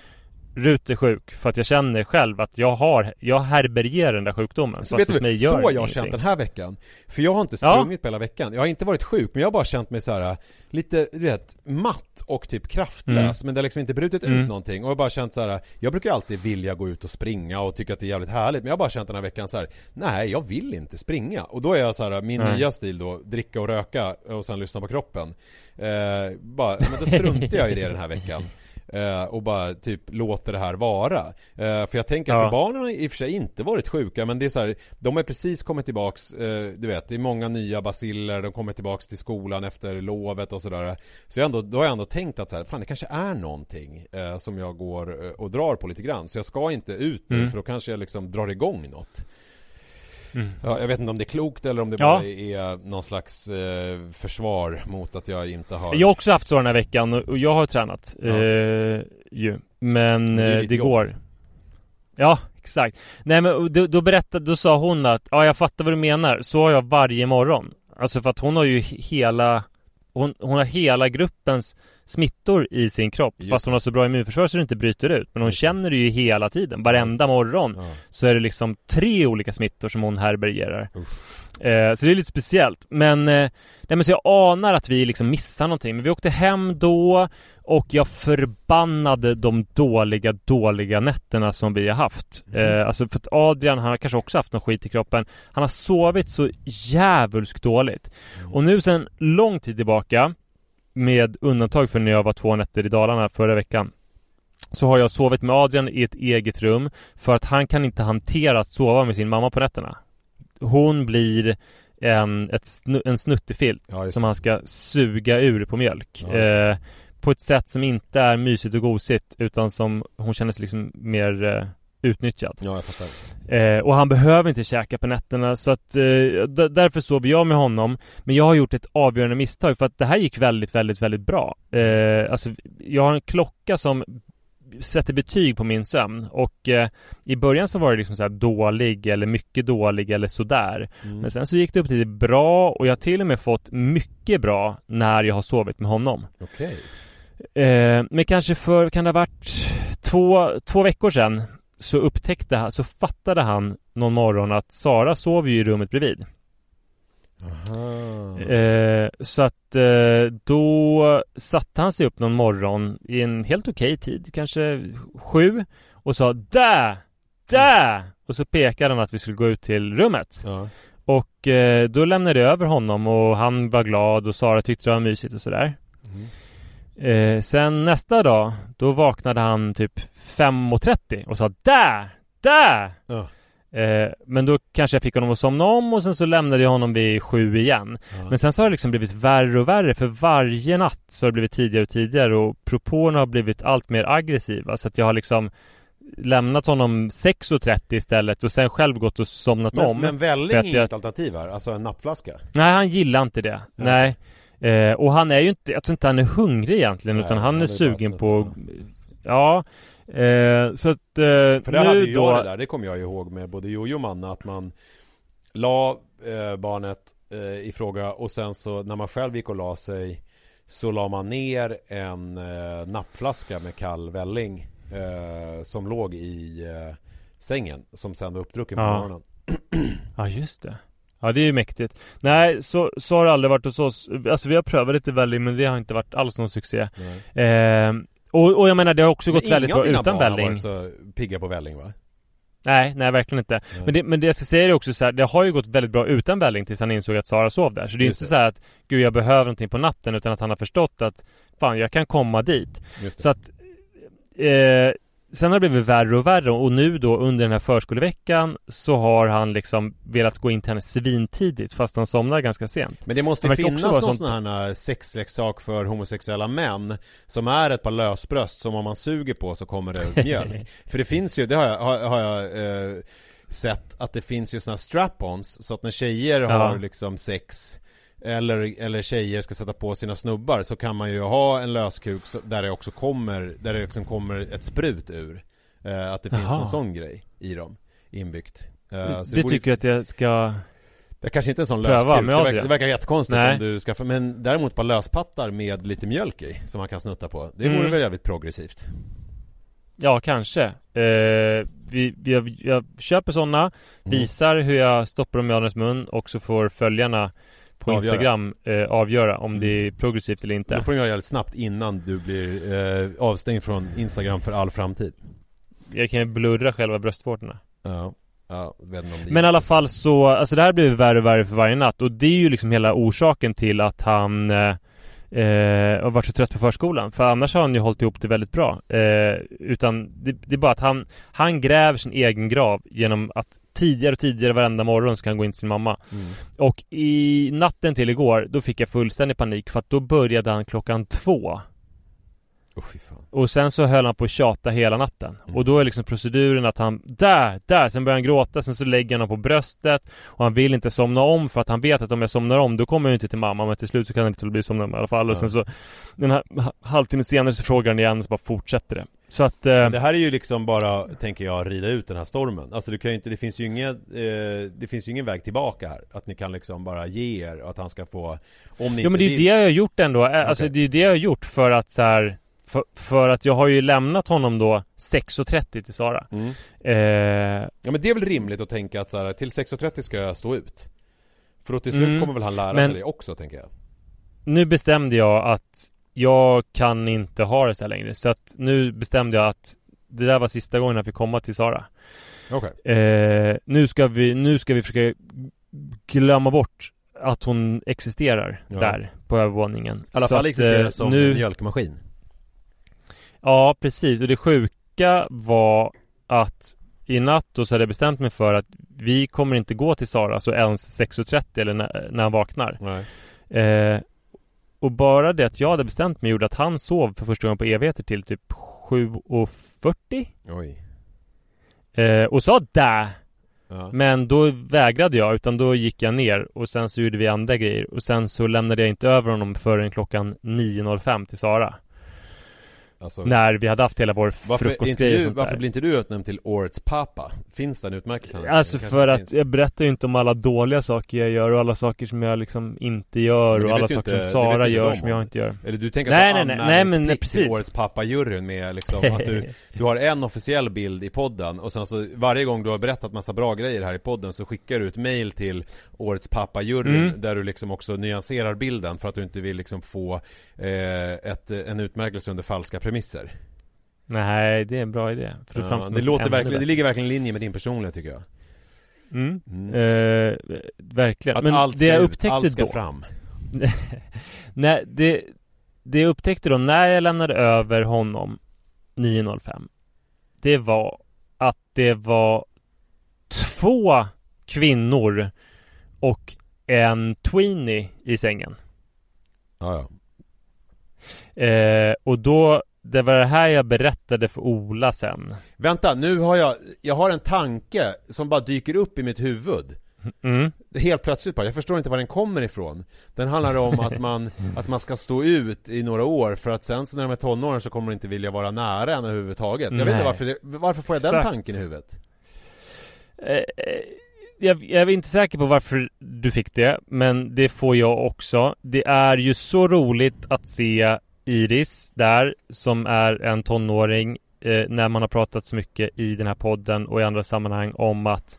Rut är sjuk för att jag känner själv att jag har, jag härbärgerar den där sjukdomen. Så vet du, mig så gör har jag ingenting. känt den här veckan. För jag har inte Ja. sprungit på hela veckan. Jag har inte varit sjuk, men jag har bara känt mig så här lite, du vet, matt och typ kraftlös. Men det har liksom inte brutit Mm. ut någonting. Och jag har bara känt så här. jag brukar alltid vilja gå ut och springa och tycka att det är jävligt härligt. Men jag har bara känt den här veckan så här. nej jag vill inte springa. Och då är jag så här, min Nej. nya stil då, dricka och röka och sen lyssna på kroppen. Eh, bara, men då struntar jag i det den här veckan. Eh, och bara typ låter det här vara. Eh, för jag tänker att för barnen har i och för sig inte varit sjuka men det är så här, de har precis kommit tillbaks, eh, du vet, det är många nya basiller, de kommer tillbaks till skolan efter lovet och sådär. Så jag ändå, då har jag ändå tänkt att så här, fan det kanske är någonting eh, som jag går eh, och drar på lite grann. Så jag ska inte ut nu Mm. för då kanske jag liksom drar igång något. Mm. Ja, jag vet inte om det är klokt eller om det Ja. bara är någon slags eh, försvar mot att jag inte har Jag har också haft så den här veckan och jag har tränat Ja. eh, ju. Men Det eh, det går. Ja, exakt. Nej men då, då berättade, då sa hon att ja jag fattar vad du menar. Så har jag varje morgon. Alltså för att hon har ju he- hela hon, hon har hela gruppens smittor i sin kropp. Just fast hon har så bra immunförsvar så det inte bryter ut. Men hon känner det ju hela tiden. Varenda morgon Ja. så är det liksom tre olika smittor som hon härbärgerar. Usch. Eh, så det är lite speciellt. Men, eh, nej, men så jag anar att vi liksom missar någonting. Men vi åkte hem då och jag förbannade de dåliga, dåliga nätterna som vi har haft. Eh, alltså för att Adrian, han har kanske också haft någon skit i kroppen. Han har sovit så djävulskt dåligt. Och nu sen lång tid tillbaka, med undantag för när jag var två nätter i Dalarna förra veckan, så har jag sovit med Adrian i ett eget rum för att han kan inte hantera att sova med sin mamma på nätterna. Hon blir en, ett snu, en snuttefilt Ja, som han ska suga ur på mjölk. Ja, eh, på ett sätt som inte är mysigt och gosigt utan som hon känner sig liksom mer eh, utnyttjad. Ja, jag fattar. Eh, och han behöver inte käka på nätterna så att eh, därför sover jag med honom. Men jag har gjort ett avgörande misstag för att det här gick väldigt, väldigt, väldigt bra. Eh, alltså, jag har en klocka som sätter betyg på min sömn och eh, i början så var det liksom så dålig eller mycket dålig eller sådär. Mm. Men sen så gick det upp till det bra och jag har till och med fått mycket bra när jag har sovit med honom. Okej. Eh, men kanske för, kan det ha varit två, två veckor sedan så upptäckte han, så fattade han någon morgon att Sara sov ju i rummet bredvid. Eh, så att eh, då satte han sig upp någon morgon i en helt okej tid, kanske sju och sa Där! Där! Och så pekade han att vi skulle gå ut till rummet. Ja. Och eh, då lämnade jag över honom och han var glad och Sara tyckte det var mysigt och sådär. Mm. Eh, sen nästa dag, då vaknade han typ 5.30 och sa Där! Där! Ja. Eh, men då kanske jag fick honom att somna om och sen så lämnade jag honom vid sju igen. Ja. Men sen så har det liksom blivit värre och värre för varje natt så har det blivit tidigare och tidigare och propåerna har blivit allt mer aggressiva så att jag har liksom lämnat honom 6.30 istället och sen själv gått och somnat men, om. men välling är jag- inget alternativ här? Alltså en nappflaska? Nej, han gillar inte det. Nej. Eh, och han är ju inte, jag tror inte han är hungrig egentligen Nej, utan han, är är sugen på Ja eh, Så att eh, För det hade nu ju då jag det där, det kommer jag ihåg med både Jojo och Manna att man la eh, barnet eh, i fråga och sen så när man själv gick och la sig så la man ner en eh, nappflaska med kall välling eh, som låg i sängen som sen var uppdrucken på Ja. morgonen. Ja just det. Ja det är ju mäktigt. Nej så, så har det aldrig varit hos oss. Alltså vi har prövat lite välling men det har inte varit alls någon succé. Eh, och, och jag menar det har också gått väldigt inga bra utan välling varit så pigga på välling va? Nej, nej verkligen inte. Nej. Men det, men det jag ska säga är också så här, det har ju gått väldigt bra utan välling tills han insåg att Sara sov där. Så det är Just inte det. så här att Gud jag behöver någonting på natten utan att han har förstått att Fan jag kan komma dit. Så att eh, Sen har det blivit värre och värre och nu då under den här förskoleveckan så har han liksom velat gå in till henne svintidigt fast han somnar ganska sent. Men det måste ju finnas någon sån här sexleksak för homosexuella män Som är ett par lösbröst som om man suger på så kommer det ut mjölk För det finns ju, det har jag, har, har jag eh, sett att det finns ju såna här strap-ons Så att när tjejer Ja. har liksom sex eller, eller tjejer ska sätta på sina snubbar så kan man ju ha en löskuk där det också kommer, där det liksom kommer ett sprut ur. Eh, att det finns Jaha. någon sån grej i dem, inbyggt. Eh, borde- tycker jag att jag ska... Det kanske inte är en sån löskuk, det, verkar, det. verkar jättekonstigt Nej. om du skaffar, men däremot bara löspattar med lite mjölk i som man kan snutta på. Det vore Mm. väl jävligt progressivt. Ja, kanske. Eh, vi, vi, jag, jag köper sådana, Mm. visar hur jag stoppar dem i Adrians mun och så får följarna på Avgöra. Instagram eh, avgöra om Mm. det är progressivt eller inte. Då får du göra det jävligt snabbt innan du blir eh, avstängd från Instagram för all framtid. Jag kan ju blurra själva bröstvårtorna. Ja, ja, vet inte om det Men i alla fall så, alltså det här blir värre och värre för varje natt och det är ju liksom hela orsaken till att han eh, eh, har varit så trött på förskolan. För annars har han ju hållit ihop det väldigt bra. Eh, utan det, det är bara att han, han gräver sin egen grav genom att tidigare och tidigare varenda morgon ska han gå in till sin mamma. Mm. Och i natten till igår, då fick jag fullständig panik för att då började han klockan två. Oh. Och sen så höll han på att tjata hela natten. Mm. Och då är liksom proceduren att han, där, där, sen börjar han gråta, sen så lägger han honom på bröstet och han vill inte somna om för att han vet att om jag somnar om då kommer jag inte till mamma men till slut så kan han inte bli somna om i alla fall. Och Ja. sen så, den här ha- halvtimme senare så frågar han igen och så bara fortsätter det. Så att, eh, Det här är ju liksom bara, tänker jag, rida ut den här stormen. Alltså du kan ju inte, det finns ju ingen, eh, det finns ju ingen väg tillbaka här. Att ni kan liksom bara ge er och att han ska få, om ni Jo men det är ju det jag har gjort ändå, Eh, alltså Okej. det är ju det jag har gjort för att så här, för, för att jag har ju lämnat honom då 6.30 till Sara. Mm. Eh, Ja men det är väl rimligt att tänka att så här, till 6.30 ska jag stå ut. För då till slut Mm. kommer väl han lära Men- sig det också, tänker jag. nu bestämde jag att jag kan inte ha det så här längre. Så att nu bestämde jag att det där var sista gången jag fick komma till Sara. Okej. Eh, nu, ska vi, nu ska vi försöka glömma bort att hon existerar Ja. där på övervåningen. I alla Så fall att, existerar eh, som nu, en mjölkmaskin. Ja, precis. Och det sjuka var att i natt då så hade jag bestämt mig för att vi kommer inte gå till Sara så ens 6.30 eller när, när han vaknar. Eh, och bara det att jag hade bestämt mig gjorde att han sov för första gången på evigheter till typ 7.40 Oj. eh, Och sa där Ja. Men då vägrade jag utan då gick jag ner och sen så gjorde vi andra grejer och sen så lämnade jag inte över honom förrän klockan 9.05 till Sara Alltså, När vi hade haft hela vår varför, frukostgrej varför där. blir inte du utnämnd till Årets pappa? Finns den utmärkelsen? Alltså för att finns. jag berättar ju inte om alla dåliga saker jag gör och alla saker som jag liksom inte gör och alla saker inte- som Sara gör som om. jag inte gör Eller du tänker Nej, att nej, du nej, nej, men anmälningsplikt till. Årets pappa-juryn med liksom att du, du har en officiell bild i podden och sen så varje gång du har berättat massa bra grejer här i podden så skickar du ett mail till Årets pappa-juryn Mm. där du liksom också nyanserar bilden för att du inte vill liksom få eh, ett, en utmärkelse under falska premisser. Nej, det är en bra idé för Ja, det låter verkligen, det ligger verkligen i linje med din personlighet tycker jag. Mm. Mm. Eh, verkligen. Att Men allt ska det jag ut, upptäckte allt ska då fram. Nej, det, det jag upptäckte då när jag lämnade över honom 9.05 Det var att det var två kvinnor och en tweenie i sängen. Ja, ja. Eh, och då, det var det här jag berättade för Ola sen. Vänta, nu har jag, jag har en tanke som bara dyker upp i mitt huvud. Mm. Helt plötsligt bara, jag förstår inte var den kommer ifrån. Den handlar om att man, att man ska stå ut i några år för att sen så när de är tonåren så kommer de inte vilja vara nära en överhuvudtaget. Jag vet Nej. inte varför, det, varför får jag den Exakt. tanken i huvudet? Eh, eh, jag, jag är inte säker på varför du fick det, men det får jag också. Det är ju så roligt att se Iris där, som är en tonåring, eh, när man har pratat så mycket i den här podden och i andra sammanhang om att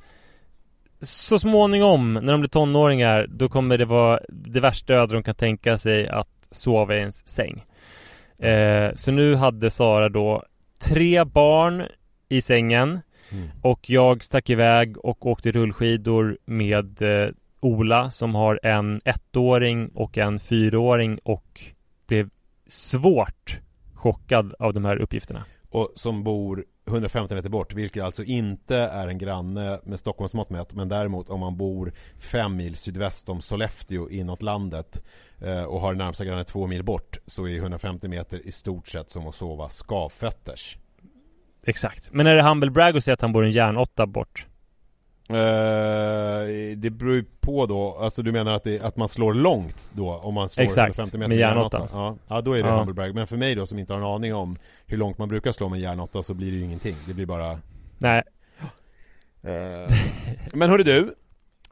så småningom, när de blir tonåringar, då kommer det vara det värsta öde de kan tänka sig att sova i ens säng. Eh, så nu hade Sara då tre barn i sängen Mm. och jag stack iväg och åkte rullskidor med eh, Ola som har en ettåring och en fyraåring och blev svårt chockad av de här uppgifterna. Och som bor 150 meter bort, vilket alltså inte är en granne med Stockholms mått mätt, men däremot om man bor fem mil sydväst om Sollefteå inåt landet eh, och har närmsta granne två mil bort så är 150 meter i stort sett som att sova skavfötters. Exakt. Men är det humble brag att säga att han bor en järnåtta bort? Eh, det beror ju på då, alltså du menar att, det, att man slår långt då om man slår Exakt, 50 meter med järnåtta. Ja, ja, då är det Ja. humble brag. Men för mig då som inte har en aning om hur långt man brukar slå med järnåtta så blir det ju ingenting. Det blir bara... Nej, Eh, men hörru du,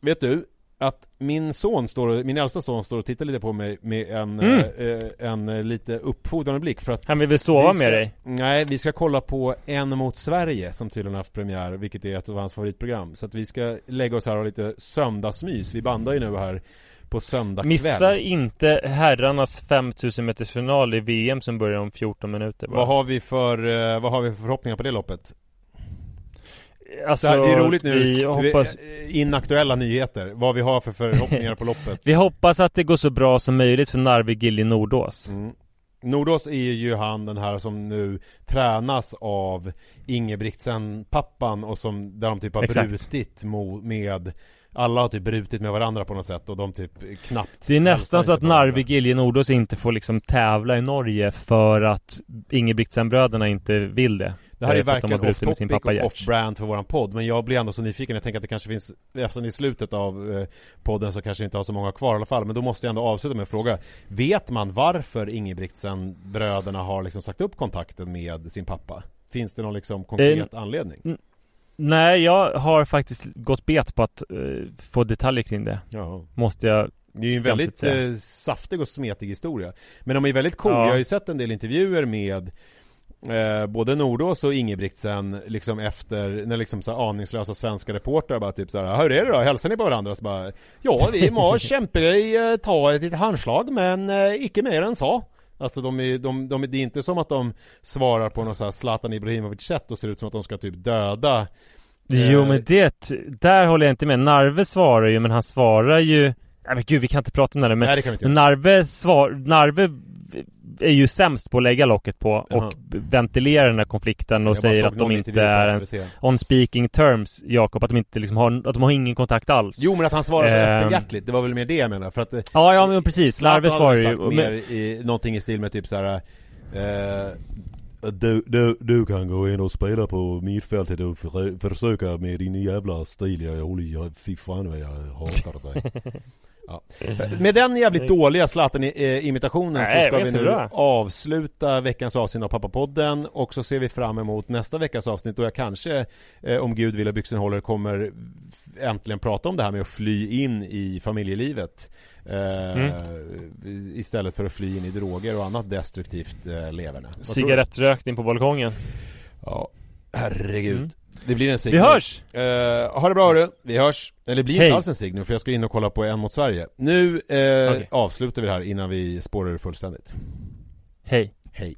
vet du? Att min son står, och- min äldsta son står och tittar lite på mig med en, Mm. eh, en eh, lite uppfordrande blick för att han vill väl sova vi ska, med dig? Nej, vi ska kolla på En mot Sverige som tydligen haft premiär, vilket är ett av hans favoritprogram. Så att vi ska lägga oss här och ha lite söndagsmys. Vi bandar ju nu här på söndag kväll. Missa inte herrarnas 5000 meters final i VM som börjar om 14 minuter bara. Vad har vi för, eh, vad har vi för förhoppningar på det loppet? Alltså, Så här, det är roligt nu, vi hoppas, eh, inaktuella nyheter, vad vi har för förhoppningar på loppet. vi hoppas att det går så bra som möjligt för Narvik Gilje Nordås. Mm. Nordås är ju han den här som nu tränas av Ingebrigtsen pappan och som, där de typ har Exakt. brutit mo, med alla har typ brutit med varandra på något sätt och de typ knappt Det är nästan så att. Narvik Gilje Nordås inte får liksom tävla i Norge för att Ingebrigtsen-bröderna inte vill det. Det här är Eh, att verkligen off topic och Gert. off brand för våran podd Men jag blir ändå så nyfiken, jag tänker att det kanske finns Eftersom det är slutet av eh, podden så kanske inte har så många kvar i alla fall Men då måste jag ändå avsluta med en fråga Vet man varför Ingebrigtsen bröderna har liksom sagt upp kontakten med sin pappa? Finns det någon liksom konkret Eh, anledning? Nej, jag har faktiskt gått bet på att eh, få detaljer kring det. Ja Måste jag Det är ju en väldigt eh, saftig och smetig historia Men de är väldigt cool, Ja. jag har ju sett en del intervjuer med eh, Både Nordås och Ingebrigtsen liksom efter när liksom så här aningslösa svenska reportrar bara typ såhär Hur är det då? Hälsar ni på varandra? Så bara Ja vi må kämpa i, eh, ta ett litet handslag men eh, icke mer än så Alltså de är, de, de, det är inte som att de svarar på något så här Zlatan Ibrahimovic sätt och ser ut som att de ska typ döda Jo Eh, men det, där håller jag inte med. Narve svarar ju, men han svarar ju Nej men gud, vi kan inte prata om det men, Nej det kan vi inte men Narve svar, Narve är ju sämst på att lägga locket på och ventilera den här konflikten och Jag säger att de inte är ens on speaking terms, Jakob, att de inte liksom har, att de har ingen kontakt alls. Jo men att han svarar så Ehm. öppenhjärtligt, det var väl mer det jag menar för att Ja, ja men precis. Narve svarar ju. mer i, någonting i stil med typ såhär eh, du, du, du kan gå in och spela på mittfältet och för, försöka med din jävla stil, jag håller, fy fan vad jag hatar dig ja. Med den jävligt dåliga Zlatan-imitationen så Nej, ska vi så nu bra. avsluta veckans avsnitt av Pappapodden och så ser vi fram emot nästa veckas avsnitt då jag kanske, eh, om Gud vill och byxen håller, kommer äntligen prata om det här med att fly in i familjelivet. Eh, Mm. Istället för att fly in i droger och annat destruktivt eh, leverne. Cigarettrökning på balkongen. Ja, herregud. Mm. Det blir en cigg. Vi hörs! Eh, ha det bra hörru, vi hörs. Eller det blir Hej. inte alls en cigg nu för jag ska in och kolla på En mot Sverige. Nu eh, Okej. avslutar vi det här innan vi spårar ur fullständigt. Hej. Hej.